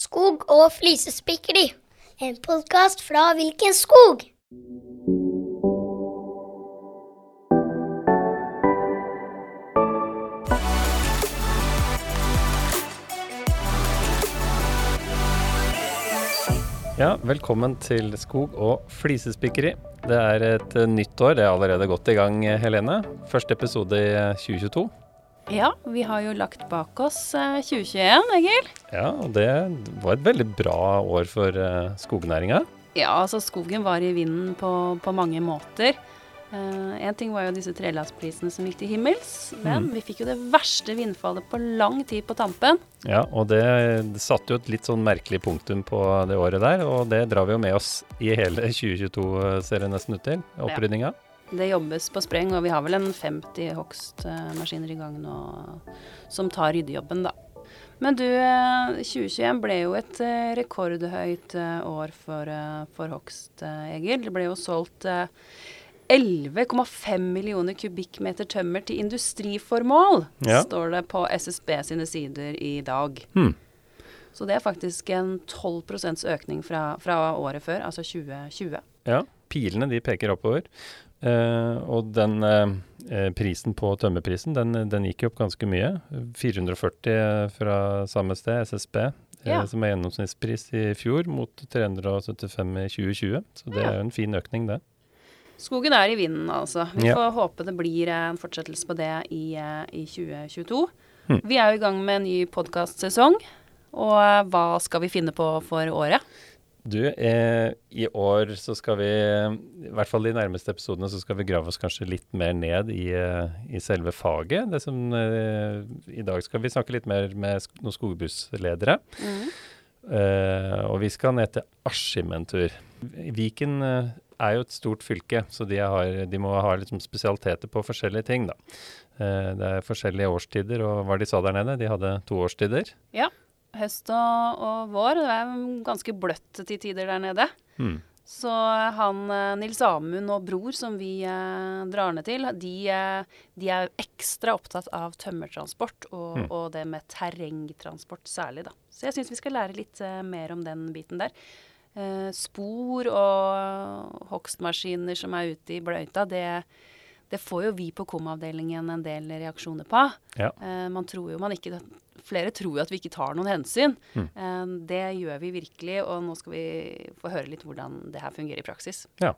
Skog og flisespikkeri. En podkast fra Hvilken skog? Ja, velkommen til Skog og flisespikkeri. Det er et nytt år. Det er allerede godt i gang, Helene. Første episode i eh, 2022. Ja, vi har jo lagt bak oss eh, 2021, Egil. Ja, og det var et veldig bra år for uh, skognæringa. Ja, altså skogen var i vinden på, på mange måter. Én ting var jo disse trelastprisene som gikk til himmels, men Mm. vi fikk jo det verste vindfallet på lang tid på tampen. Ja, og det, det satte jo et litt sånn merkelig punktum på det året der, og det drar vi jo med oss i hele 2022, ser det nesten ut til. Opprydninga. Det jobbes på spreng, og vi har vel en 50 hogstmaskiner i gang nå som tar ryddejobben, da. Men du, eh, 2021 ble jo et eh, rekordhøyt eh, år for, eh, for hogst, eh, Egil. Det ble jo solgt eh, 11,5 millioner kubikkmeter tømmer til industriformål, Ja. står det på SSB sine sider i dag. Hmm. Så det er faktisk en 12% økning fra, fra året før, altså 2020. Ja, pilene de peker oppover. Eh, og den eh, eh, prisen på tømmerprisen, den, den gikk opp ganske mye. 440 fra samme sted, SSB, Ja. som er gjennomsnittspris i fjor, mot 375 i 2020. Så det Ja. er en fin økning, det. Skogen er i vinden, altså. Vi Ja. får håpe det blir en fortsettelse på det i, i 2022. Hmm. Vi er jo i gang med en ny podkastsesong. Og hva skal vi finne på for året? Du, eh, i år så skal vi, i hvert fall de nærmeste episodene, så skal vi grave oss kanskje litt mer ned i, eh, i selve faget. Det som, eh, I dag skal vi snakke litt mer med sk noen skogbruksledere. Eh, og vi skal ned til Askim en tur. Viken eh, er jo et stort fylke, så de, har, de må ha liksom spesialiteter på forskjellige ting. da. Eh, det er forskjellige årstider, og hva de sa der nede? De hadde to årstider. Høst og, og vår. Det er ganske bløtt til tider der nede. Mm. Så han eh, Nils Amund og Bror, som vi eh, drar ned til, de, eh, de er ekstra opptatt av tømmertransport og, Mm. og det med terrengtransport særlig, da. Så jeg syns vi skal lære litt eh, mer om den biten der. Eh, spor og hogstmaskiner som er ute i bløyta, det, det får jo vi på KOM-avdelingen en del reaksjoner på. Ja. Eh, man tror jo man ikke Flere tror jo at vi ikke tar noen hensyn. Mm. Eh, det gjør vi virkelig, og nå skal vi få høre litt hvordan det her fungerer i praksis. Ja.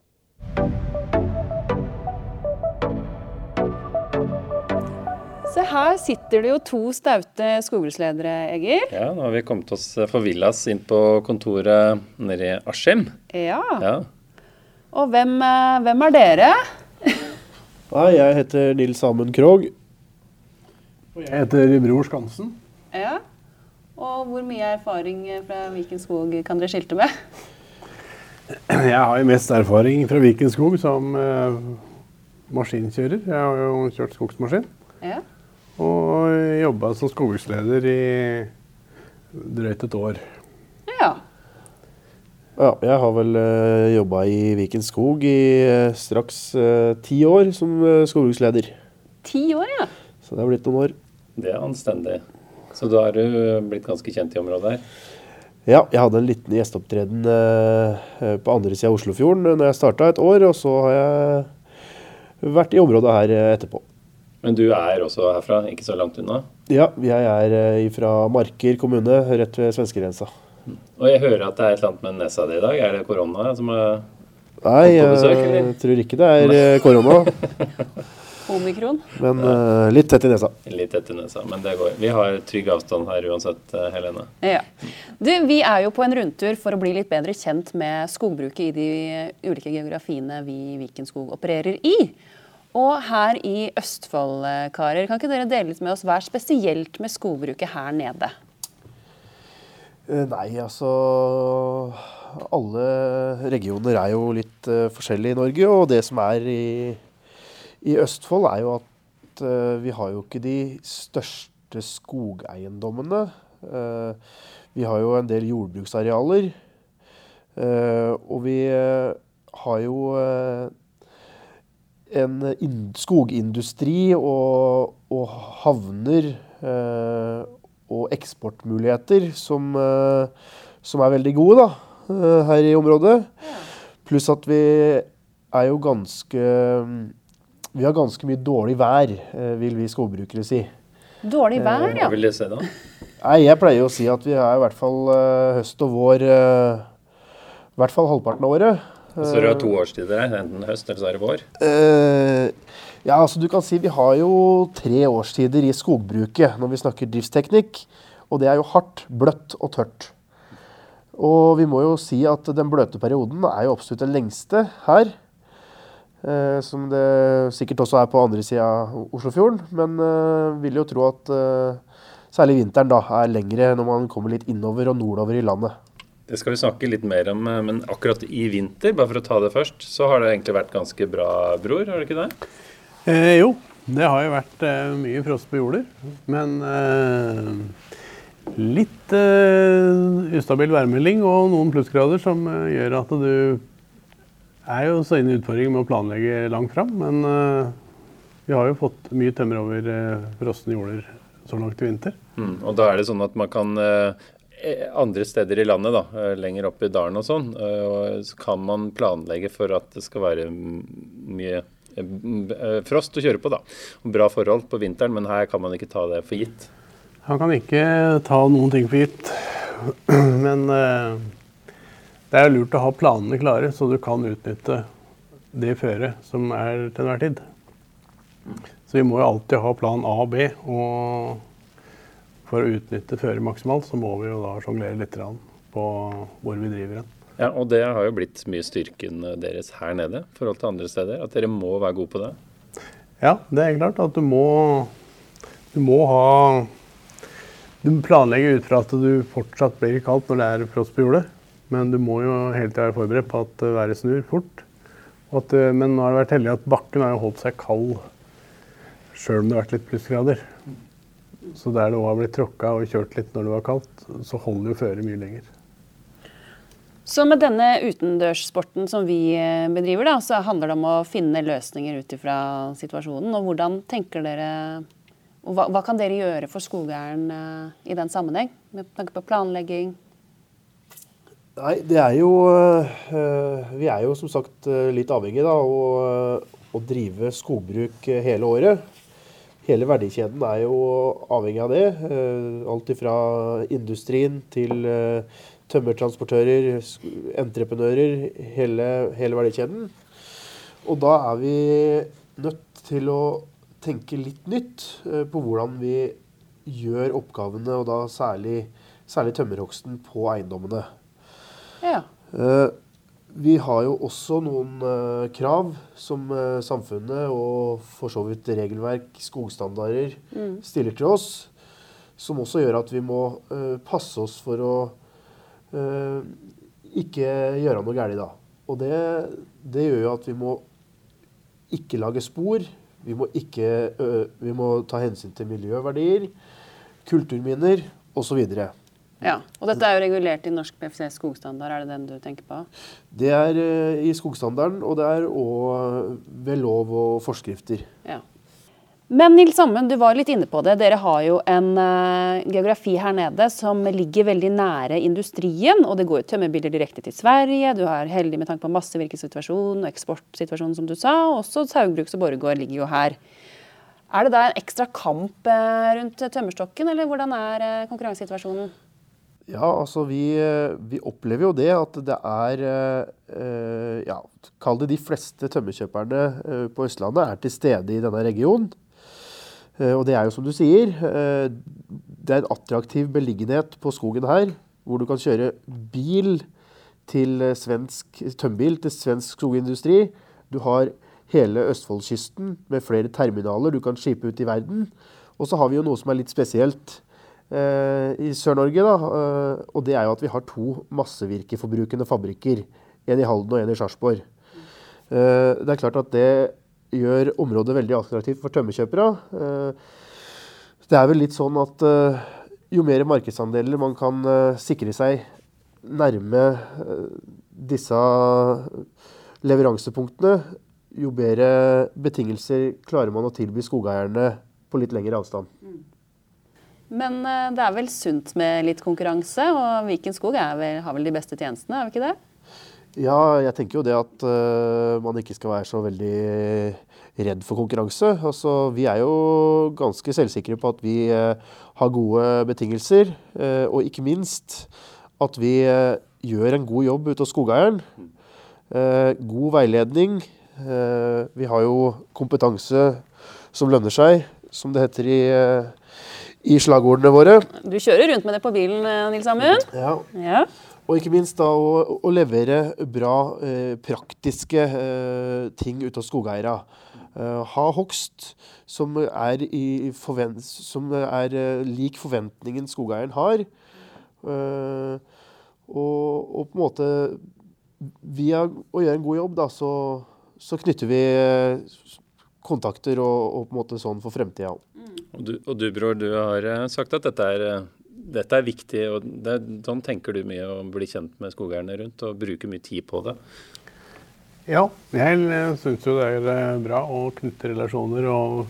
Se her sitter det jo to staute skogbruksledere, Egil. Ja, nå har vi kommet oss eh, forvillas inn på kontoret nede i Askim. Ja. Ja. Og hvem, eh, hvem er dere? Nei, jeg heter Nils Amund Krogh. Og jeg heter Bror Skansen. Ja. Og hvor mye erfaring fra Viken skog kan dere skilte med? Jeg har jo mest erfaring fra Viken skog som eh, maskinkjører. Jeg har jo kjørt skogsmaskin. Ja. Og jobba som skogbruksleder i drøyt et år. Ja. Jeg har vel uh, jobba i Viken skog i uh, straks uh, ti år som uh, skogbruksleder. Ti år, ja. Så det har blitt noen år. Det er anstendig. Så da har du blitt ganske kjent i området her. Ja, jeg hadde en liten gjesteopptreden eh, eh, på andre sida av Oslofjorden når jeg starta et år, og så har jeg vært i området her eh, etterpå. Men du er også herfra, ikke så langt unna. Ja, jeg er eh, fra Marker kommune, rett ved svenskegrensa. Og jeg hører at det er et eller annet med nesa di i dag. Er det korona som er Nei, besøk, jeg tror ikke det er eh, korona, Omikron. men uh, litt tett i nesa. litt tett i nesa? Men det går. Vi har trygg avstand her uansett, eh, Helene. Ja. Du, vi er jo på en rundtur for å bli litt bedre kjent med skogbruket i de ulike geografiene vi i Viken skog opererer i. Og her i Østfold, karer, kan ikke dere dele litt med oss hva er spesielt med skogbruket her nede? Eh, Nei, altså Alle regioner er jo litt uh, forskjellige i Norge, og det som er i, i Østfold, er jo at uh, vi har jo ikke de største skogeiendommene. Uh, vi har jo en del jordbruksarealer. og vi har jo en in skogindustri og, og havner eh, og eksportmuligheter som, eh, som er veldig gode da, eh, her i området. Pluss at vi er jo ganske Vi har ganske mye dårlig vær, eh, vil vi skogbrukere si. Dårlig vær, ja. Hva vil det si da? Nei, jeg pleier å si at vi er i hvert fall høst og vår I hvert fall halvparten av året. Så du har to årstider her, enten høst eller så er det vår? Uh, ja, altså du kan si vi har jo tre årstider i skogbruket når vi snakker driftsteknikk. Og det er jo hardt, bløtt og tørt. Og vi må jo si at den bløte perioden er jo absolutt den lengste her. Eh, som det sikkert også er på andre sida av Oslofjorden. Men eh, vil jo tro at eh, særlig vinteren da er lengre når man kommer litt innover og nordover i landet. Det skal vi snakke litt mer om, eh, men akkurat i vinter, bare for å ta det først, så har det egentlig vært ganske bra, Bror? Har det ikke det? Eh, jo, det har jo vært eh, mye frost på jorder. Men eh, litt eh, ustabil værmelding og noen plussgrader som eh, gjør at du er jo så inne i utfordringen med å planlegge langt fram. Men vi har jo fått mye tømmer over frosne jorder så langt i vinter. Mm, og da er det sånn at man kan andre steder i landet, da, eh, lenger opp i dalen og sånn, eh, så kan man planlegge for at det skal være mye eh, eh, frost å kjøre på, da. Bra forhold på vinteren, men her kan man ikke ta det for gitt. Han kan ikke ta noen ting for gitt. Men eh, det er lurt å ha planene klare, så du kan utnytte det føret som er til enhver tid. Så vi må jo alltid ha plan A og B. Og for å utnytte føret maksimalt, så må vi jo da sjonglere litt på hvor vi driver hen. Ja, og det har jo blitt mye styrken eh, deres her nede i forhold til andre steder. At dere må være gode på det. Ja, det er klart at du må, du må ha Du planlegger ut fra at du fortsatt blir kaldt når det er frost på jordet. Men du må jo hele tida være forberedt på at været snur fort. At, eh, men nå har det vært heldig at bakken har holdt seg kald sjøl om det har vært litt plussgrader. Så der det òg har blitt tråkka og kjørt litt når det var kaldt, så holder jo føret mye lenger. Så med denne utendørssporten som vi eh, bedriver, da, så handler det om å finne løsninger ut ifra situasjonen. Og hvordan tenker dere og hva, hva kan dere gjøre for skogeieren eh, i den sammenheng? Med tanke på planlegging? Nei, det er jo øh, Vi er jo som sagt litt avhengig av å, å drive skogbruk hele året. Hele verdikjeden er jo avhengig av det. øh, Alt ifra industrien til øh, tømmertransportører, entreprenører. Hele, hele verdikjeden. Og da er vi nødt til å tenke litt nytt øh, på hvordan vi gjør oppgavene, og da særlig, særlig tømmerhogsten på eiendommene. Ja. Eh, Vi har jo også noen uh, krav som uh, samfunnet og for så vidt regelverk, skogstandarder, stiller til oss. Som også gjør at vi må uh, passe oss for å ikke gjøre noe galt. da. Og det, det gjør jo at vi må ikke lage spor. Vi må, ikke, vi må ta hensyn til miljøverdier, kulturminner osv. ja. Og dette er jo regulert i norsk PFC skogstandard, er det den du tenker på? Det er eh, i skogstandarden, og det er òg ved lov og forskrifter. Ja. Men Nils Amund, du var litt inne på det. Dere har jo en uh, geografi her nede som ligger veldig nære industrien. Og det går jo tømmerbiler direkte til Sverige. Du er heldig med tanke på massevirkesituasjonen og eksportsituasjonen, som du sa. Også Saugbrugs og Borregaard ligger jo her. Er det da en ekstra kamp eh, rundt tømmerstokken, eller hvordan er konkurransesituasjonen? Ja, altså vi, vi opplever jo det at det er eh, eh, Ja, kall det de fleste tømmerkjøperne eh, på Østlandet er til stede i denne regionen. Eh, Og det er jo som du sier, eh, det er en attraktiv beliggenhet på skogen her, hvor du kan kjøre bil til svensk tømmerbil til svensk skogindustri. Du har hele Østfoldkysten med flere terminaler du kan skipe ut i verden. Og så har vi jo noe som er litt spesielt i Sør-Norge, da. eh, og det er jo at vi har to massevirkeforbrukende fabrikker. En i Halden og en i Sarpsborg. Eh, det er klart at det gjør området veldig attraktivt for tømmerkjøpere. Eh, det er vel litt sånn at eh, jo mer markedsandeler man kan eh, sikre seg nærme eh, disse leveransepunktene, jo bedre betingelser klarer man å tilby skogeierne på litt lengre avstand. Men eh, det er vel sunt med litt konkurranse, og Viken skog vel, har vel de beste tjenestene, er vi ikke det? Ja, jeg tenker jo det at uh, man ikke skal være så veldig redd for konkurranse. Altså, vi er jo ganske selvsikre på at vi uh, har gode betingelser, uh, og ikke minst at vi gjør en god jobb ute hos skogeieren. god veiledning. vi har jo kompetanse som lønner seg, som det heter i i slagordene våre. Du kjører rundt med det på bilen, eh, Nils Amund? Ja. ja. Og ikke minst da å, å levere bra eh, praktiske eh, ting ut av skogeiere. Eh, ha hogst som er, forvent som er uh, lik forventningen skogeieren har. Uh, og, og, på en måte Via å gjøre en god jobb, da, så, så knytter vi kontakter og, og, på en måte sånn for fremtida. Mm. Og, du, og du, Bror, du har eh, sagt at dette er, eh, dette er viktig. og det, Sånn tenker du mye å bli kjent med skogeierne rundt og bruke mye tid på det? Ja, jeg eh, syns jo det er bra å knytte relasjoner og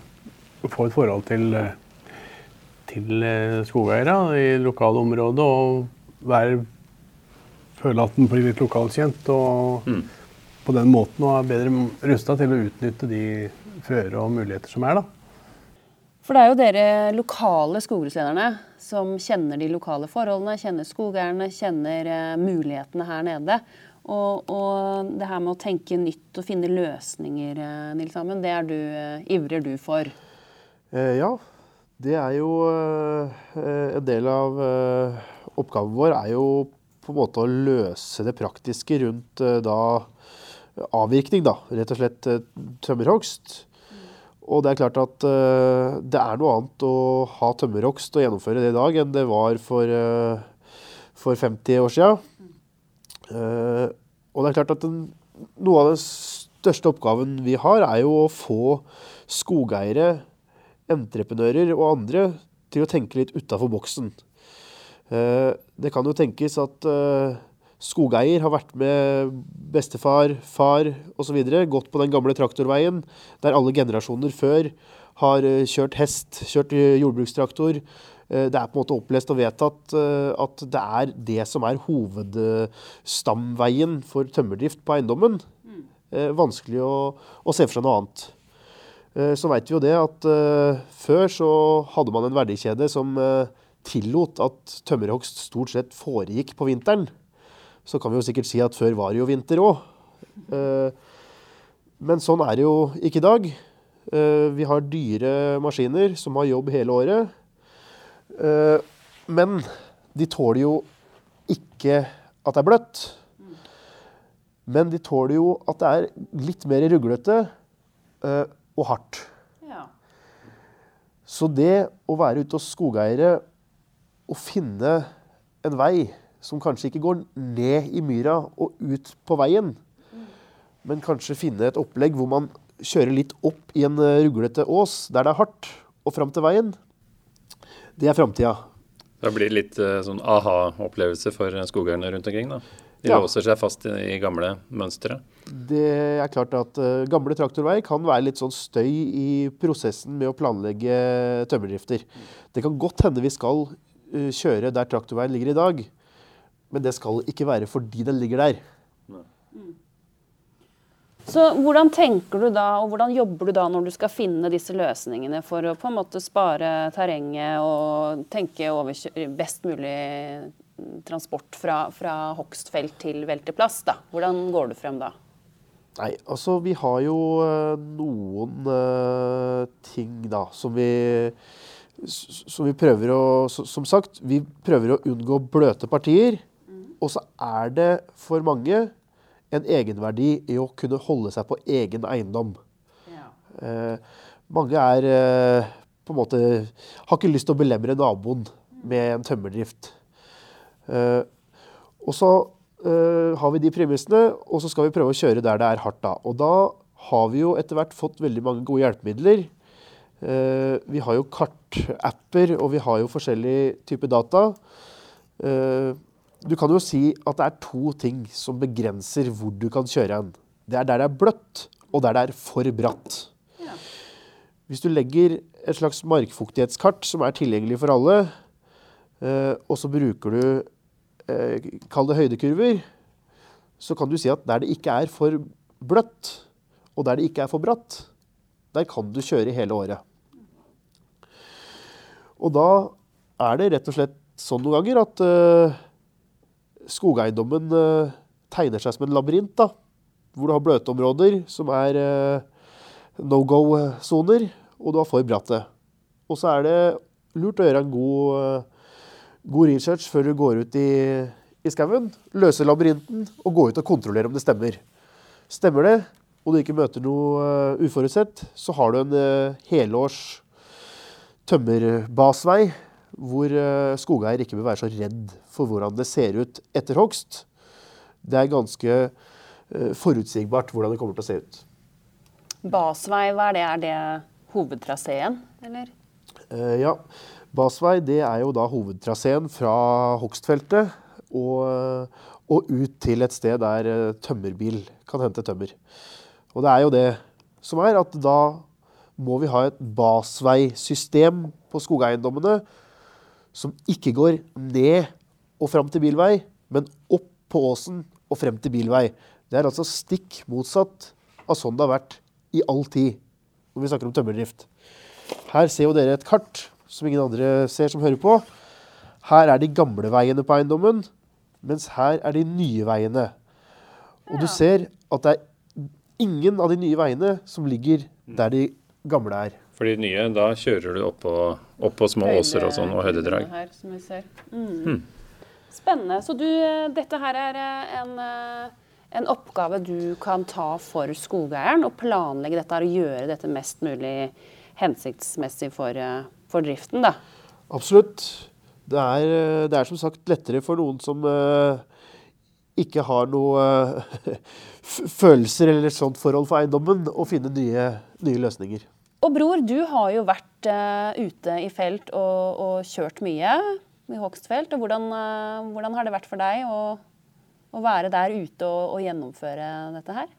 få et forhold til, til skogeiere i lokalområdet. Og være, føle at en blir litt lokalkjent. Og mm. på den måten og er bedre rusta til å utnytte de føre og muligheter som er. da. For det er jo dere lokale skogbrukslederne som kjenner de lokale forholdene, kjenner skogeierne, kjenner uh, mulighetene her nede. Og, og, det her med å tenke nytt og finne løsninger, uh, Nils Amund, det er du, uh, ivrer du for? ja, det er jo En del av oppgaven vår er jo på en måte å løse det praktiske rundt da avvirkning, da. Rett og slett tømmerhogst. Og det er klart at uh, det er noe annet å ha tømmerhogst og gjennomføre det i dag enn det var for, uh, for 50 år siden. Uh, og det er klart at den, noe av den største oppgaven vi har, er jo å få skogeiere, entreprenører og andre til å tenke litt utafor boksen. det kan jo tenkes at skogeier har vært med bestefar, far osv. Gått på den gamle traktorveien der alle generasjoner før har eh, kjørt hest, kjørt eh, jordbrukstraktor. Eh, det er på en måte opplest og vedtatt at det er det som er hovedstamveien for tømmerdrift på eiendommen. Vanskelig å, å se for seg noe annet. Så veit vi jo det at før så hadde man en verdikjede som tillot at tømmerhogst stort sett foregikk på vinteren så kan vi jo sikkert si at før var det jo vinter òg. Eh, men sånn er det jo ikke i dag. Eh, vi har dyre maskiner som har jobb hele året. Eh, men de tåler jo ikke at det er bløtt. Men de tåler jo at det er litt mer ruglete og hardt. Så det å være ute hos skogeiere og finne en vei som kanskje ikke går ned i myra og ut på veien, men kanskje finne et opplegg hvor man kjører litt opp i en eh, ruglete ås der det er hardt, og fram til veien. Det er framtida. Det blir litt uh, sånn aha-opplevelse for skogeierne rundt omkring, da? De ja. låser seg fast i, i gamle mønstre? Det er klart at uh, gamle traktorveier kan være litt sånn støy i prosessen med å planlegge tømmerdrifter. Det kan godt hende vi skal uh, kjøre der traktorveien ligger i dag. Men det skal ikke være fordi den ligger der. Mm. Så hvordan tenker du da, og hvordan jobber du da når du skal finne disse løsningene for å på en måte spare terrenget og tenke over best mulig transport fra, fra hogstfelt til velteplass? da? Hvordan går du frem da? Nei, altså vi har jo uh, noen uh, ting da som vi som vi prøver å Som sagt, vi prøver å unngå bløte partier. Og så er det for mange en egenverdi i å kunne holde seg på egen eiendom. Ja. Eh, mange er eh, på en måte Har ikke lyst til å belemre naboen med en tømmerdrift. Eh, og så har vi de premissene, og så skal vi prøve å kjøre der det er hardt. Da. Og da har vi jo etter hvert fått veldig mange gode hjelpemidler. Vi har jo kartapper, og vi har jo forskjellige typer data. Du kan jo si at det er to ting som begrenser hvor du kan kjøre en. Det er der det er bløtt, og der det er for bratt. Ja. Hvis du legger et slags markfuktighetskart som er tilgjengelig for alle, eh, og så bruker du eh, Kall det høydekurver, så kan du si at der det ikke er for bløtt, og der det ikke er for bratt, der kan du kjøre hele året. Og da er det rett og slett sånn noen ganger at uh, skogeiendommen uh, tegner seg som en labyrint. da, Hvor du har bløtområder som er uh, no go-soner, og du har for bratte. Og så er det lurt å gjøre en god, god research før du går ut i, i skauen. Løse labyrinten og gå ut og kontrollere om det stemmer. Stemmer det, og du ikke møter noe uforutsett, så har du en helårs tømmerbasvei hvor uh, skogeier ikke bør være så redd for hvordan det ser ut etter hogst. Det er ganske uh, forutsigbart hvordan det kommer til å se ut. Basvei, hva er det? Er det hovedtraseen, eller? Uh, ja. Basvei det er jo da hovedtraseen fra hogstfeltet og, og, ut til et sted der tømmerbil kan hente tømmer. Og det er jo det som er at da må vi ha et basveisystem på skogeiendommene som ikke går ned og fram til bilvei, men opp på åsen og frem til bilvei. Det er altså stikk motsatt av sånn det har vært i all tid når vi snakker om tømmerdrift. Her ser jo dere et kart som ingen andre ser som hører på. Her er de gamle veiene på eiendommen, mens her er de nye veiene. Og du ser at det er ingen av de nye veiene som ligger der de gamle er. For de nye, da kjører du oppå opp på små Høyde, åser og sånn, og høydedrag. Her, som vi ser. Mm. Mm. Spennende. Så du, dette her er eh, en, eh, en, oppgave du kan ta for skogeieren, og planlegge dette og gjøre dette mest mulig hensiktsmessig for, eh, for driften, da? Absolutt. Det er, det er, som sagt lettere for noen som ikke har noe uh, følelser eller sånt forhold for eiendommen, å finne nye, nye løsninger. Og bror, du har jo vært uh, ute i felt og, og, kjørt mye i hogstfelt. og hvordan, uh, hvordan, har det vært for deg å, å være der ute og, og, gjennomføre dette her?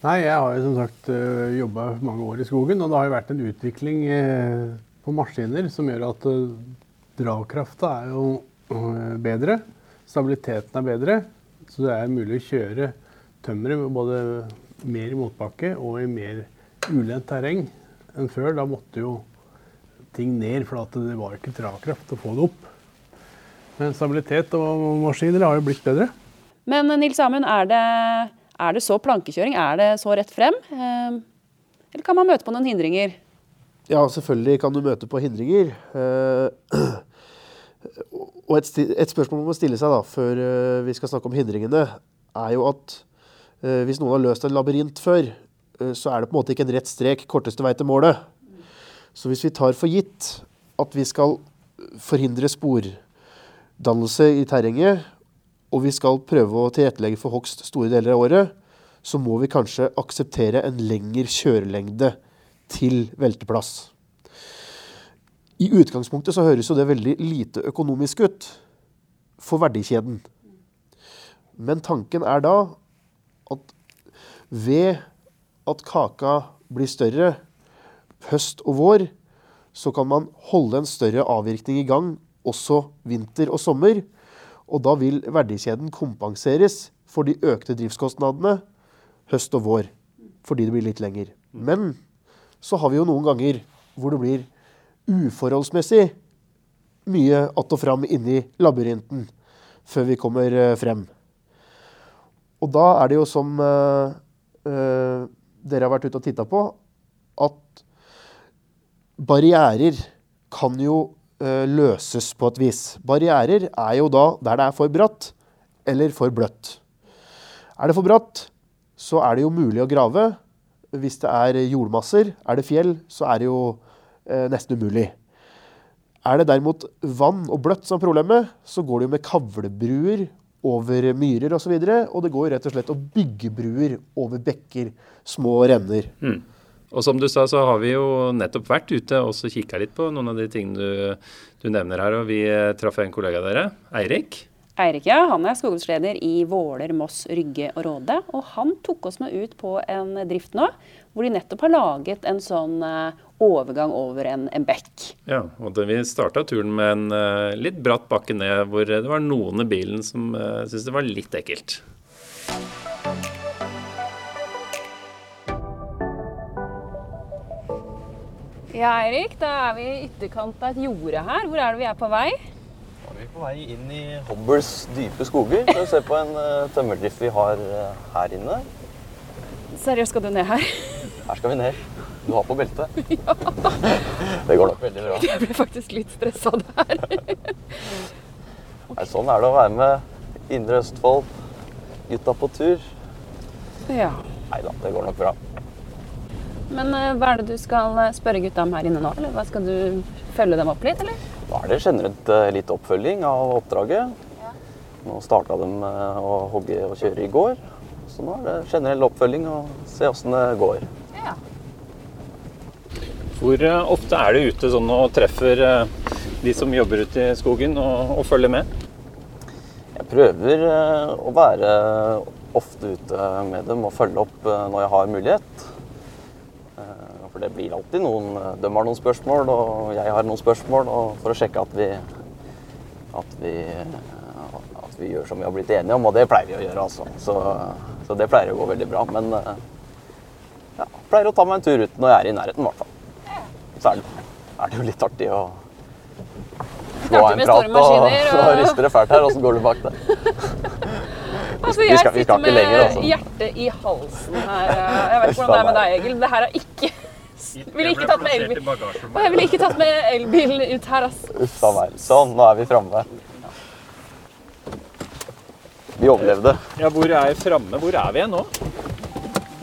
Nei, Jeg har jo som sagt eh, jobba mange år i skogen, og det har jo vært en utvikling på maskiner som gjør at dragkrafta er jo bedre. Stabiliteten er bedre. Så det er mulig å kjøre tømmeret både mer i motbakke og i mer ulendt terreng enn før. Da måtte jo ting ned, for det var ikke dragkraft å få det opp. Men stabilitet og maskiner har jo blitt bedre. Men Nils Amund, er det, er det så plankekjøring? Er det så rett frem? Eh, eller kan man møte på noen hindringer? Ja, selvfølgelig kan du møte på hindringer. Eh, og et, et spørsmål man må stille seg da, før eh, vi skal snakke om hindringene, er jo at hvis noen har løst en labyrint før, Eh, så er det på en måte ikke en rett strek korteste vei til målet. Så hvis vi tar for gitt at vi skal forhindre spordannelse i terrenget, og vi skal prøve å tilrettelegge for hogst store deler av året, så må vi kanskje akseptere en lengre kjørelengde til velteplass. I utgangspunktet så høres jo det veldig lite økonomisk ut for verdikjeden. Men tanken er da at ved at kaka blir større høst og vår, så kan man holde en større avvirkning i gang også vinter og sommer. Og da vil verdikjeden kompenseres for de økte driftskostnadene høst og vår. Fordi det blir litt lenger. Men så har vi jo noen ganger hvor det blir uforholdsmessig mye att og fram inni labyrinten før vi kommer eh, frem. Og da er det jo som uh, uh, dere har vært ute og titta på, at barrierer kan jo uh, løses på et vis. Barrierer er jo da der det er for bratt eller for bløtt. Er det for bratt, så er det jo mulig å grave. Hvis det er jordmasser, er det fjell, så er det jo uh, nesten umulig. Er det derimot vann og bløtt som er problemet, så går det jo med kavlebruer over myrer osv. Og, så og det går rett og slett å bygge bruer over bekker, små renner. Mm. Og som du sa, så har vi jo nettopp vært ute og kikka litt på noen av de tingene du, du, nevner her. Og vi traff en kollega av dere, Eirik. Eirik, ja. Han er skogbruksleder i Våler, Moss, Rygge og Råde. Og han tok oss med ut på en drift nå, hvor de nettopp har laget en sånn eh, overgang over en, en bekk. Ja, og det, vi starta turen med en uh, litt bratt bakke ned, hvor det var noen i bilen som uh, syntes det var litt ekkelt. Ja, Eirik, da er vi i ytterkant av et jorde her. Hvor er det vi er på vei? Da er vi på vei inn i Hobbles dype skoger for å se på en uh, tømmerdrift vi har uh, her inne. Seriøst, skal du ned her? Her skal vi ned. Du har på beltet. Ja. Det går nok veldig bra. Jeg ble faktisk litt stressa der. Nei, sånn er det å være med Indre Østfold, gutta på tur. Ja. Nei da, det går nok bra. Men uh, hva er det du skal eh, spørre gutta om her inne nå? Eller hva skal du følge dem opp litt, eller? Da er det generelt uh, litt oppfølging av oppdraget. Nå starta de å hogge og kjøre i går. Så nå er det generell oppfølging og se åssen det går. Ja. Hvor uh, ofte er du ute sånn og treffer uh, de som jobber ute i skogen, og, og følger med? Jeg prøver å være ofte ute med dem og følge opp når jeg har mulighet. For det blir alltid noen De har noen spørsmål, og jeg har noen spørsmål. For å sjekke at vi, at vi, at vi gjør som vi har blitt enige om. Og det pleier vi å gjøre, altså. Så, så det pleier å gå veldig bra. Men ja, pleier å ta meg en tur ut når jeg er i nærheten, i hvert fall. Så er det, er det jo litt artig å få en prat, og så rister det fælt her, og så går du bak det. Altså, jeg skal, sitter med lenger, altså. hjertet i halsen her. Jeg vet ikke hvordan det er med deg, Egil. Det her er ikke ville ikke tatt med elbil. Og jeg ville ikke tatt med elbil ut her, altså. Uff a meg. Sånn, nå er vi framme. Vi overlevde. Ja, hvor er vi framme? Hvor er vi nå?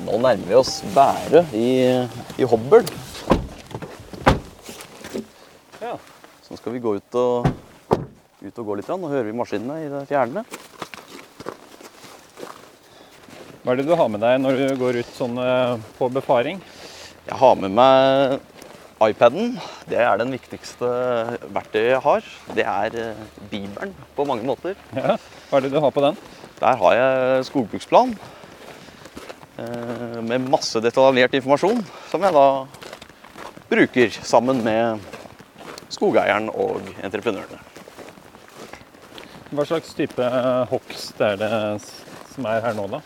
Nå nærmer vi oss Bære i, i Hobbel. Ja. Så skal vi gå ut og, ut og gå litt. Nå hører vi maskinene i det fjerne. Hva er det du har med deg når du går ut sånn på befaring? Jeg har med meg iPaden. Det er den viktigste verktøyet jeg har. Det er Bibelen på mange måter. Ja. Hva er det du har på den? Der har jeg skogbruksplan med masse detaljert informasjon som jeg da bruker sammen med skogeieren og entreprenørene. Hva slags type hogst er det som er her nå, da?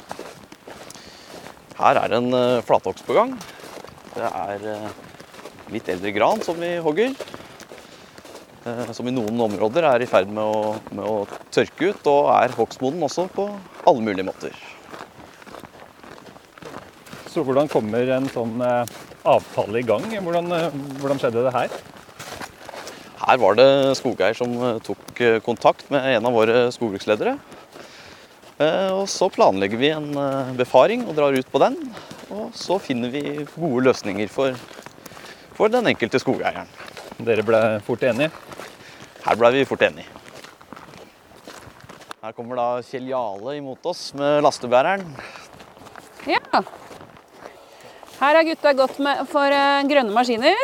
Her er en flathogst på gang. Det er litt eldre gran som vi hogger. Som i noen områder er i ferd med å, med å tørke ut, og er hogstmoden også på alle mulige måter. Så hvordan kommer en sånn avtale i gang? Hvordan, hvordan skjedde det her? Her var det skogeier som tok kontakt med en av våre skogbruksledere. Og så planlegger vi en befaring og drar ut på den. Og så finner vi gode løsninger for, for den enkelte skogeieren. Dere ble fort enige? Her ble vi fort enige. Her kommer da Kjell Jale imot oss med lastebæreren. Ja. Her har gutta gått med for grønne maskiner.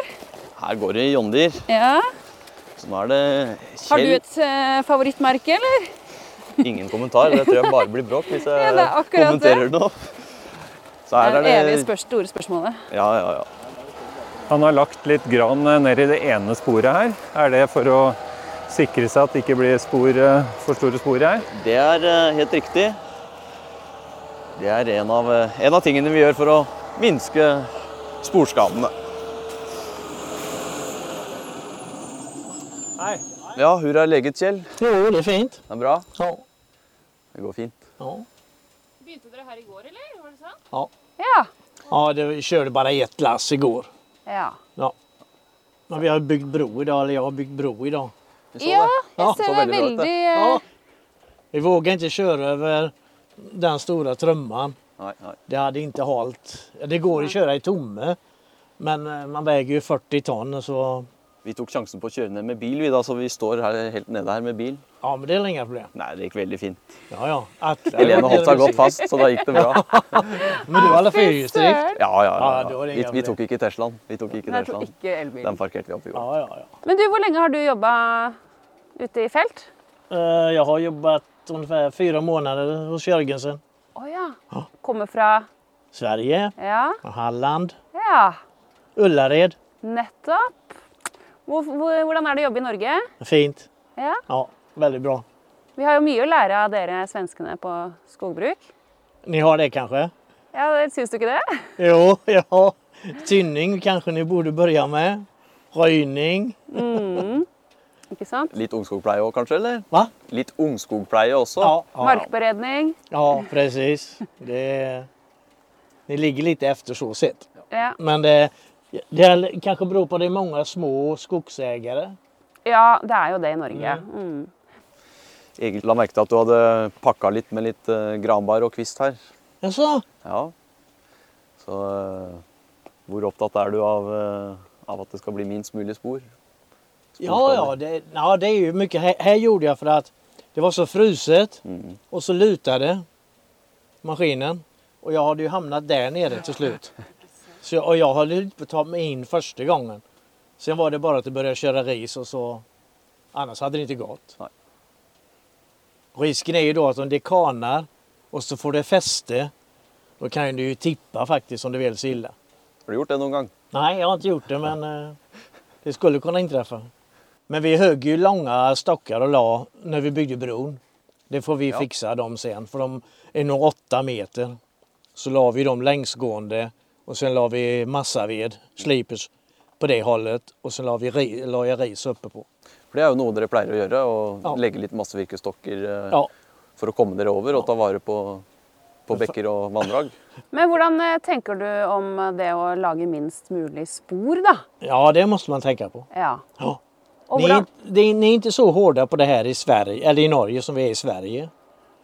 Her går det i Deere. Ja. Så nå er det Kjell Har du et uh, favorittmerke, eller? Ingen kommentar. Det tror jeg bare blir bråk hvis jeg ja, kommenterer noe. Så her det er det evige spørs store spørsmålet. Ja, ja, ja. Han har lagt litt gran ned i det ene sporet her. Er det for å sikre seg at det ikke blir spor, for store spor her? Det er helt riktig. Det er en av, en av tingene vi gjør for å minske sporskadene. Ja, hur er leget, Kjell? Jo, det er fint. Det er bra? Ja. Det går fint. Ja. Begynte dere her i går, eller? Var det sant? Ja. Ja. Ja, det, vi kjørte bare ett lass går. Ja. Ja. Men vi har bygd bro i dag, eller jeg har bygd bro i dag. Ja, jeg ser så det veldig veldig eh, Ja. Vi våger ikke kjøre over den store trømmen. Nei, nei. Det hadde ikke holdt. Det går å kjøre i tomme, men eh, man väger jo 40 ton så Vi tok sjansen på å kjøre ned med bil, vi da, så vi står her, helt nede her med bil. ja, men det är inga problem. Nei, det gikk veldig fint. Ja, ja. Atle, Helene holdt seg godt fast, så da gikk det bra. Men du har alla fyrhjulsdrift? Ja, ja, Ja, ja. Vi, vi tok ikke Teslaen. Vi tok ikke Nei, Teslaen. ikke elbil. Den parkerte vi opp i går. Ja, ja, ja. Men du, hvor lenge har du jobba ute i felt? Uh, jeg har jobbet omtrent fire måneder hos Jørgensen. Å ja. Kommer fra Sverige, Ja. Halland, Ja. Ullared. Nettopp. Hvor, hvor, hvordan er det å jobbe i Norge? Fint. Ja. Ja, veldig bra. Vi har jo mye å lære av dere svenskene på skogbruk. Ni har det kanskje? Ja, det- Syns du ikke det? Jo, ja. Tynning kanskje ni burde begynne med. Röjning. Ikke sant? Litt ungskogpleie òg, kanskje? eller? Hva? Litt ungskogpleie også. Ja, ja, Markberedning. ja presis. Det, det ligger litt etter så sett. Ja. Men det, det är, kanske beror på att det är många små skogsägare. ja, det er jo det i Norge. Mm. Egil la merke til at du hadde pakka litt med litt uh, granbar og kvist her. Jaså? Ja. Så uh, hvor opptatt er du av, uh, av at det skal bli minst mulig spor? Ja, ja, det, ja, det er jo mye. Her, här gjorde jeg for at det var så fruset Mm. og så lutade maskinen. Og jeg hadde jo havnet der nede til slut. Så jag, och jag höll inte på att ta mig in första gången. Sen var det bara att det började köra ris och så. Annars hade det inte gått. Nej. Risken är ju då att om det kanar och så får det fäste. Då kan du ju tippa faktiskt om det vill så illa. Har du gjort det noen gang? Nej, jag har inte gjort det men eh, det skulle kunna inträffa. Men vi högg ju långa stockar och la när vi byggde bron. Det får vi Ja. fixa dem sen för de är nog åtta meter. Så la vi dem längsgående och sen la vi massaved, slipes, på det hållet och sen la, vi, la jag ris uppe på. For det er jo noe dere pleier å gjøre, å Ja. legge litt massevirkestokker eh, Ja, for å komme dere over og ta vare på, på bekker og vanndrag. Men hvordan eh, tenker du om det å lage minst mulig spor, da? ja det må man tenke på. Ja. Ja. Og Ni, är hvordan inte- det, ni är inte så hårda på det här i Sverige, eller i Norge som vi er i Sverige.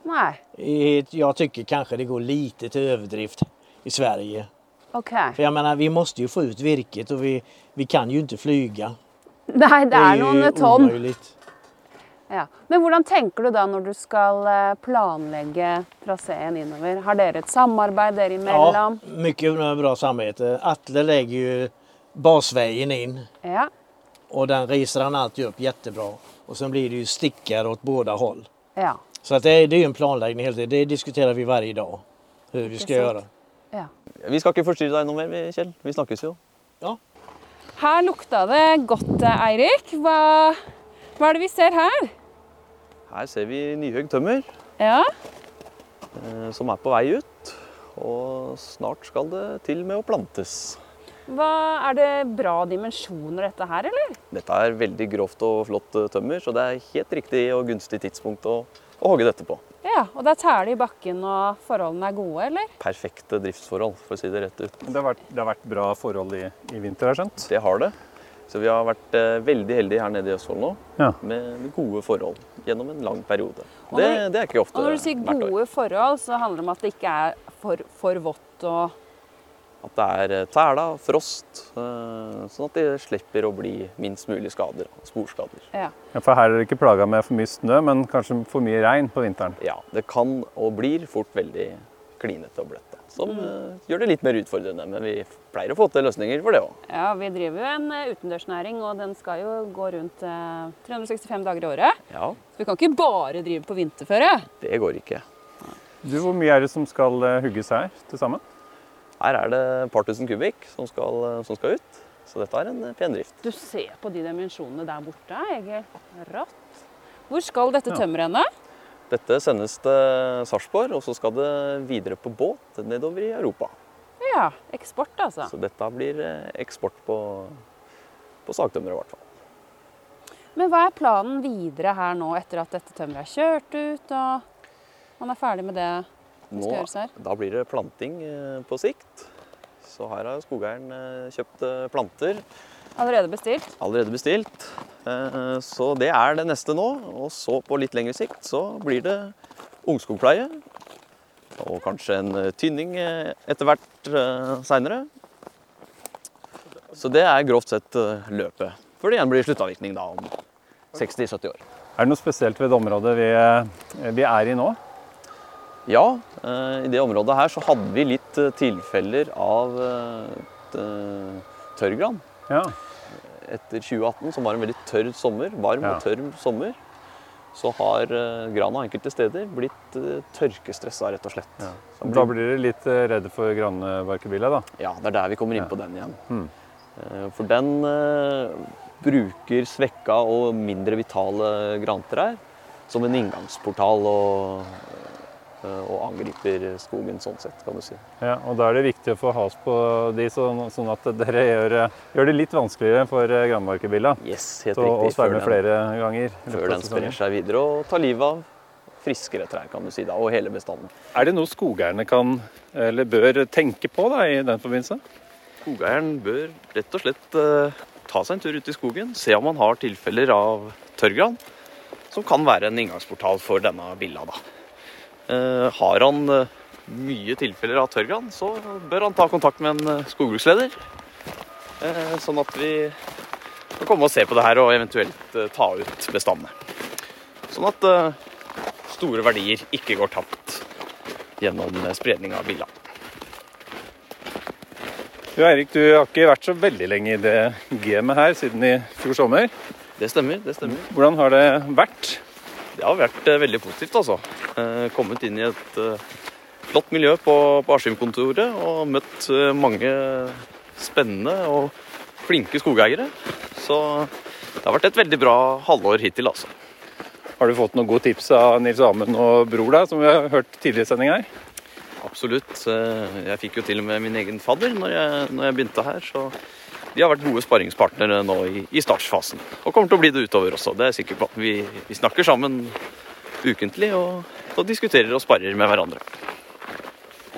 Nei. Jeg Jag tycker kanske det går lite til överdrift i Sverige. OK. För jag menar, vi måste ju få ut virket och vi, vi kan ju inte flyga. Nei, det er noen tonn. omöjligt. Ja. Men hvordan tenker du da når du skal eh, planlegge traseen innover? Har dere et samarbeid dere Ja, mye bra samarbeid. Atle legger jo basveien inn. Ja. Og den riser han alltid opp kjempebra. Og så blir det jo stikker åt båda hold. ja. Så att det, är- det er jo en planlegging hele tiden. Det diskuterer vi hver dag. Hvordan vi ska sant? Ja. Vi skal ikke forstyrre deg noe mer, Kjell. Vi snakkes jo. Her lukta det godt, eh, Eirik. Hva, hva er det vi ser her? Her ser vi nyhøgd tømmer Ja. eh, som er på vei ut. Og snart skal det til med å plantes. Hva, er det bra dimensjoner dette her, eller? Dette er veldig grovt og flott eh, tømmer, så det er helt riktig og gunstig tidspunkt å, å hogge dette på. Ja, og det er tæle i bakken og forholdene er gode, eller? Perfekte driftsforhold, for å si det rett ut. Det har vært, det har vært bra forhold i, i vinter, har jeg skjønt. Det har det. Så vi har vært eh, veldig heldige her nede i Østfold nå, Ja. med, med gode forhold gjennom en lang periode. Det, det er ikke ofte Og når du sier gode forhold, så handler det om at det ikke er for, for vått og At det er eh, tæla, frost, eh, sånn at det slipper å bli minst mulig skader, sporskader. Ja. Ja, for her er dere ikke plaga med for mye snø, men kanskje for mye regn på vinteren. Ja, det kan og blir fort veldig klinete og bløtt. da, Som Mm. eh, gjør det litt mer utfordrende, men vi pleier å få til løsninger for det òg. Ja, vi driver jo en utendørsnæring, og den skal jo gå rundt eh, 365 dager i året. Ja, Så vi kan ikke bare drive på vinterføre. det går ikke. Du, Hvor mye er det som skal hugges her til sammen? Her er det et par tusen kubikk som skal, eh, som skal ut, så dette er en eh, pen drift. Du ser på de dimensjonene der borte, Egil. Rått. Hvor skal dette tømmeret henne? Dette sendes til Sarpsborg, og så skal det videre på båt nedover i Europa. Ja, eksport altså. Så dette blir eh, eksport på, på sagtømmeret i hvert fall. Men hva er planen videre her nå, etter at dette tømmeret er kjørt ut, og man er ferdig med det som Nå, skal gjøres her? da blir det planting eh, på sikt. Så her har skogeieren eh, kjøpt eh, planter, Allerede bestilt? allerede bestilt. Eh, Så det er det neste nå. Og så på litt lengre sikt så blir det ungskogpleie. Og kanskje en tynning etter hvert seinere. Så det er grovt sett løpet. Før det igjen blir sluttavvirkning da om 60-70 år. Er det noe spesielt ved det området vi, vi er i nå? Ja, eh, i det området her så hadde vi litt eh, tilfeller av eh, tørrgran. Ja. Etter 2018, som var en veldig tørr sommer, varm Ja. og tørr sommer. så har grana enkelte steder blitt tørkestressa, rett og slett. Ja. Da blir dere litt redde for granbarkebilla, da? Ja, det er der vi kommer inn på den igjen. Hmm. for den bruker svekka og mindre vitale grantrær som en inngangsportal og, og, angriper skogen sånn sett, kan du si. Ja, og Da er det viktig å få has på de, sånn, sånn at dere gjør, gjør, det litt vanskeligere for granbarkebilla yes, helt til å sverme flere ganger. Før den sprer seg videre og tar livet av friskere trær, kan du si, da, og hele bestanden. Er det noe skogeierne kan, eller bør tenke på da, i den forbindelse? Skogeieren bør rett og slett eh, ta seg en tur ut i skogen, se om han har tilfeller av tørrgran som kan være en inngangsportal for denne billa. Da. Eh, har han eh, mye tilfeller av tørrgran, så bør han ta kontakt med en eh, skogbruksleder. Sånn at vi kan komme og se på det her og eventuelt ta ut bestandene. Sånn at store verdier ikke går tapt gjennom spredning av billa. Jo, Eirik, du har ikke vært så veldig lenge i det gamet her siden i fjor sommer. Det stemmer. det stemmer. Hvordan har det vært? Det har vært eh, veldig positivt, altså. Eh, kommet inn i et eh, flott miljø på, på Askim-kontoret og møtt mange spennende og flinke skogeiere. Så det har vært et veldig bra halvår hittil, altså. Har du fått noen gode tips av Nils Amund og bror, da, som vi har hørt tidligere i sending her? Absolutt. Jeg fikk jo til og med min egen fadder når jeg, når jeg begynte her. så de har vært gode sparringspartnere nå i, i startfasen. Og kommer til å bli det utover også. Det er jeg sikker på. Vi, vi snakker sammen ukentlig og, og, diskuterer og sparrer med hverandre.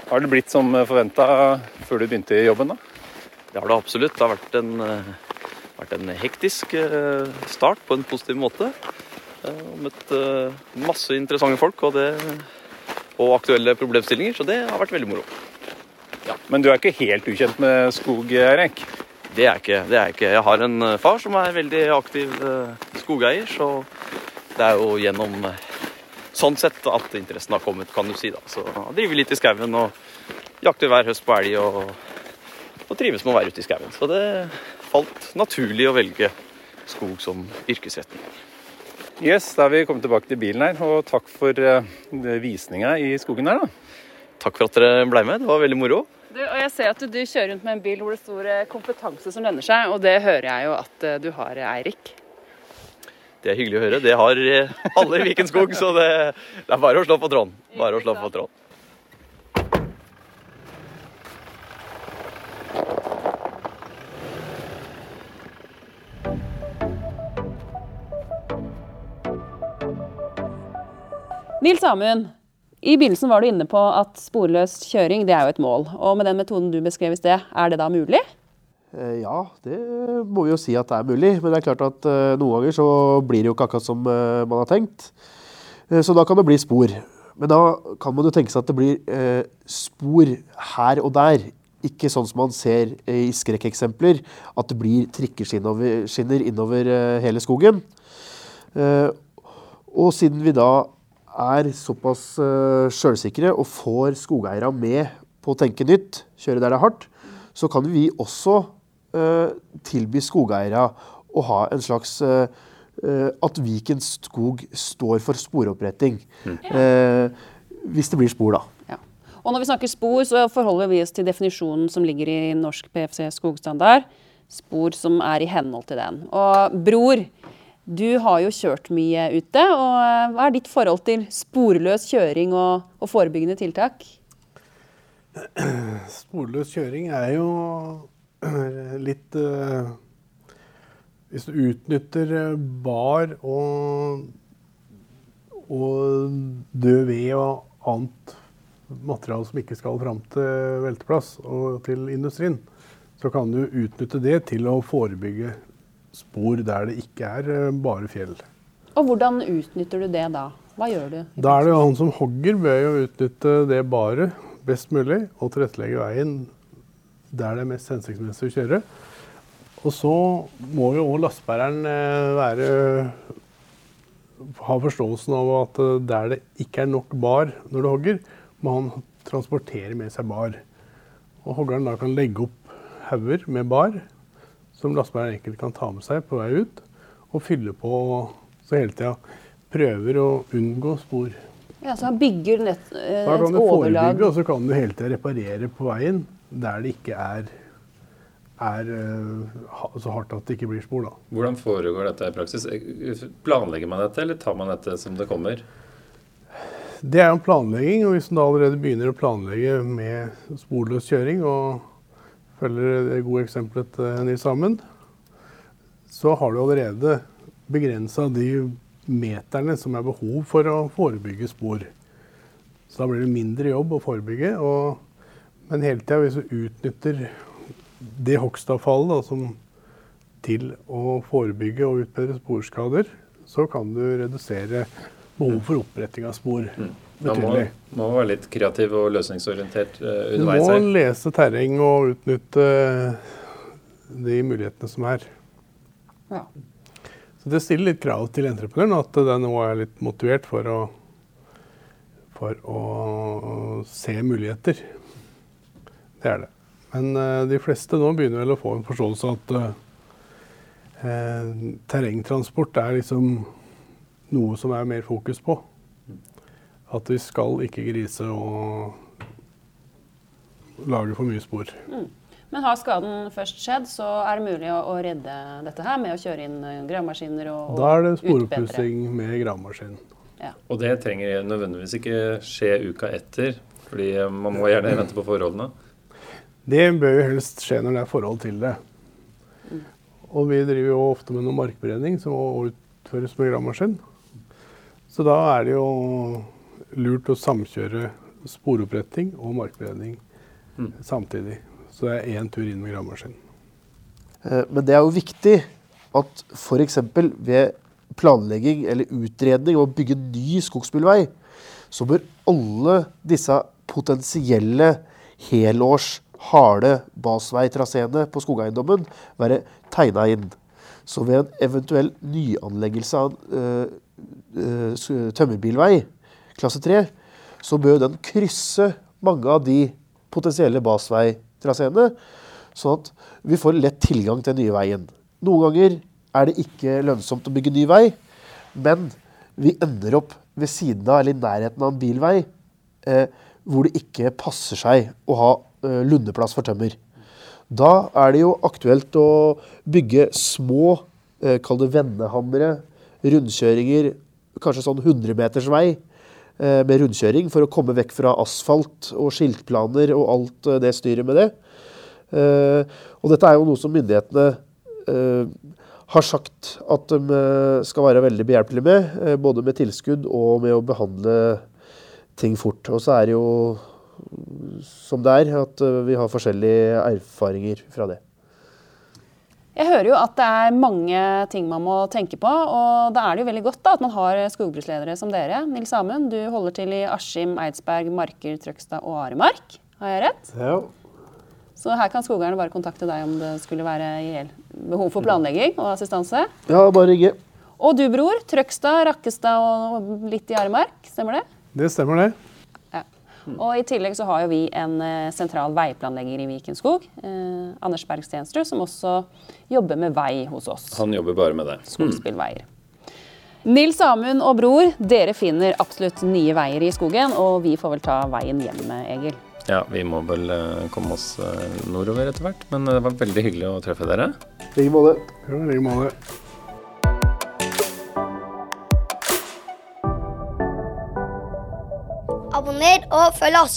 Har det blitt som forventa før du begynte i jobben, da? Det har det absolutt. Det har vært en, eh, vært en hektisk eh, start på en positiv måte. Og møtt masse interessante folk og, det, og aktuelle problemstillinger, så det har vært veldig moro. Ja. Men du er ikke helt ukjent med skog, Erik? Det er, ikke, det er ikke. Jeg har en eh, far som er veldig aktiv eh, skogeier, så det er jo gjennom eh, sånn sett at interessen har kommet, kan du si. da. Så driver litt i skauen og jakter hver høst på elg og, og trives med å være ute i skauen. Så det falt naturlig å velge skog som yrkesretning. Yes, da er vi kommet tilbake til bilen her, og takk for visninga i skogen her, da. Takk for at dere ble med, det var veldig moro. Du, og jeg ser at du, kjører rundt med en bil hvor det står eh, kompetanse som lønner seg, og det hører jeg jo at eh, du har, eh, Eirik. Det er hyggelig å høre. Det har alle i Vikenskog, så det, det er bare å slå på tråden. Bare å slå på tråden. Nils Amund, i begynnelsen var du inne på at sporløs kjøring det er jo et mål. Og med den metoden du beskrev i sted, er det da mulig? Eh, ja, det må vi jo si at det er mulig. Men det er klart at uh, noen ganger så blir det jo ikke akkurat som uh, man har tenkt. Så da kan det bli spor. Men da kan man jo tenke seg at det blir spor her og der. Ikke sånn som man ser i skrekkeksempler, at det blir trikkeskinner innover hele skogen. Og siden vi da er såpass uh, sjølsikre og får skogeiere med på å tenke nytt, kjøre der det er hardt, så kan vi også uh, tilby skogeiere å ha en slags uh, At Viken skog står for sporoppretting. Mm. hvis det blir spor, da. Ja. Og når vi snakker spor, så forholder vi oss til definisjonen som ligger i norsk PFC skogstandard. Spor som er i henhold til den. Og bror, du har jo kjørt mye ute. og eh, Hva er ditt forhold til sporløs kjøring og, og forebyggende tiltak? Sporløs kjøring er jo litt uh, Hvis du utnytter eh, bar og, og død ved og annet materiale som ikke skal fram til velteplass og til industrien, så kan du utnytte det til å forebygge spor der det ikke er eh, bare fjell. Og Hvordan utnytter du det da? Hva gjør du? Da er det jo han som hogger bør jo utnytte det bare best mulig og tilrettelegge veien der det er mest hensiktsmessig å kjøre. Og så må jo òg lastebæreren eh, være ha forståelsen av at eh, der det ikke er nok bar når du hogger, må han transportere med seg bar. Og hoggeren da kan legge opp hauger med bar som lastebæreren enkelt kan ta med seg på vei ut, og fylle på så hele tida prøver å unngå spor. Ja, så han bygger nett, eh, Da kan du forebygge, og så kan du hele tida reparere på veien der det ikke er, er eh, så hardt at det ikke blir spor. da. Hvordan foregår dette i praksis? Planlegger man dette, eller tar man dette som det kommer? Det er jo en planlegging, og hvis en da allerede begynner å planlegge med sporløs kjøring og følger det gode eksempelet til Nils Amund, så har du allerede begrensa de meterne som er behov for å forebygge spor. Så da blir det mindre jobb å forebygge. Og, men hele tida, hvis du utnytter det hogstavfallet til å forebygge og utbedre sporskader, så kan du redusere behov for oppretting av spor Man må, må være litt kreativ og løsningsorientert underveis Du underveis må her. lese terreng og utnytte de mulighetene som er. Ja. Så det stiller litt krav til entreprenøren at den nå er litt motivert for å, for å se muligheter. Det er det. Men uh, de fleste nå begynner vel å få en forståelse av at uh, eh, terrengtransport er liksom noe som er mer fokus på. At vi skal ikke grise og lage for mye spor. Men har skaden først skjedd, så er det mulig å, å redde dette her med å kjøre inn eh, gravemaskiner og, utbedre. Da er det utbedre. sporoppussing med gravemaskin. Og det trenger nødvendigvis ikke skje uka etter, fordi eh, man må gjerne vente på forholdene. Det bør jo helst skje når det er forhold til det. Og vi driver jo ofte med noe markberedning som må utføres med gravemaskin. Så da er det jo lurt å samkjøre sporoppretting og markberedning Mm. samtidig. Så det er én tur inn med gravemaskin. Eh, Men det er jo viktig at f.eks. ved planlegging eller utredning og å bygge ny skogsbilvei, så bør alle disse potensielle helårs harde basveitraseene på skogeiendommen være tegna inn. Så ved en eventuell nyanleggelse av en eh, eh, tømmerbilvei, klasse 3, så bør den krysse mange av de potensielle basveitraseene, sånn at vi får lett tilgang til den nye veien. Noen ganger er det ikke lønnsomt å bygge ny vei, men vi ender opp ved siden av eller i nærheten av en bilvei eh, hvor det ikke passer seg å ha eh, lundeplass for tømmer. Da er det jo aktuelt å bygge små, eh, kall det vendehammere, rundkjøringer, kanskje sånn 100 meters vei med rundkjøring for å komme vekk fra asfalt og skiltplaner og alt eh, det styret med det. Eh, og dette er jo noe som myndighetene eh, har sagt at de eh, skal være veldig behjelpelige med, eh, både med tilskudd og med å behandle ting fort. Og så er det jo som det er, at eh, vi har forskjellige erfaringer fra det. Jeg hører jo at det er mange ting man må tenke på, og da er det jo veldig godt da, at man har skogbruksledere som dere. Nils Amund, du holder til i Askim, Eidsberg, Marker, Trøgstad og Aremark. Har jeg rett? Ja. Så her kan skogeierne bare kontakte deg om det skulle være behov for planlegging og assistanse. ja, bare ringe. Og du, bror. Trøgstad, Rakkestad og litt i Aremark. Stemmer det? Det stemmer, det. Og I tillegg så har jo vi en eh, sentral veiplanlegger i Vikenskog, eh, Anders Berg Stensrud, som også jobber med vei hos oss. Han jobber bare med det. Skogsbilveier. Nils Amund og bror, dere finner absolutt nye veier i skogen, og vi får vel ta veien hjem, Egil. Ja, vi må vel eh, komme oss eh, nordover etter hvert, men det var veldig hyggelig å treffe dere. I like måte. Ja, i like måte. Abonner og følg oss.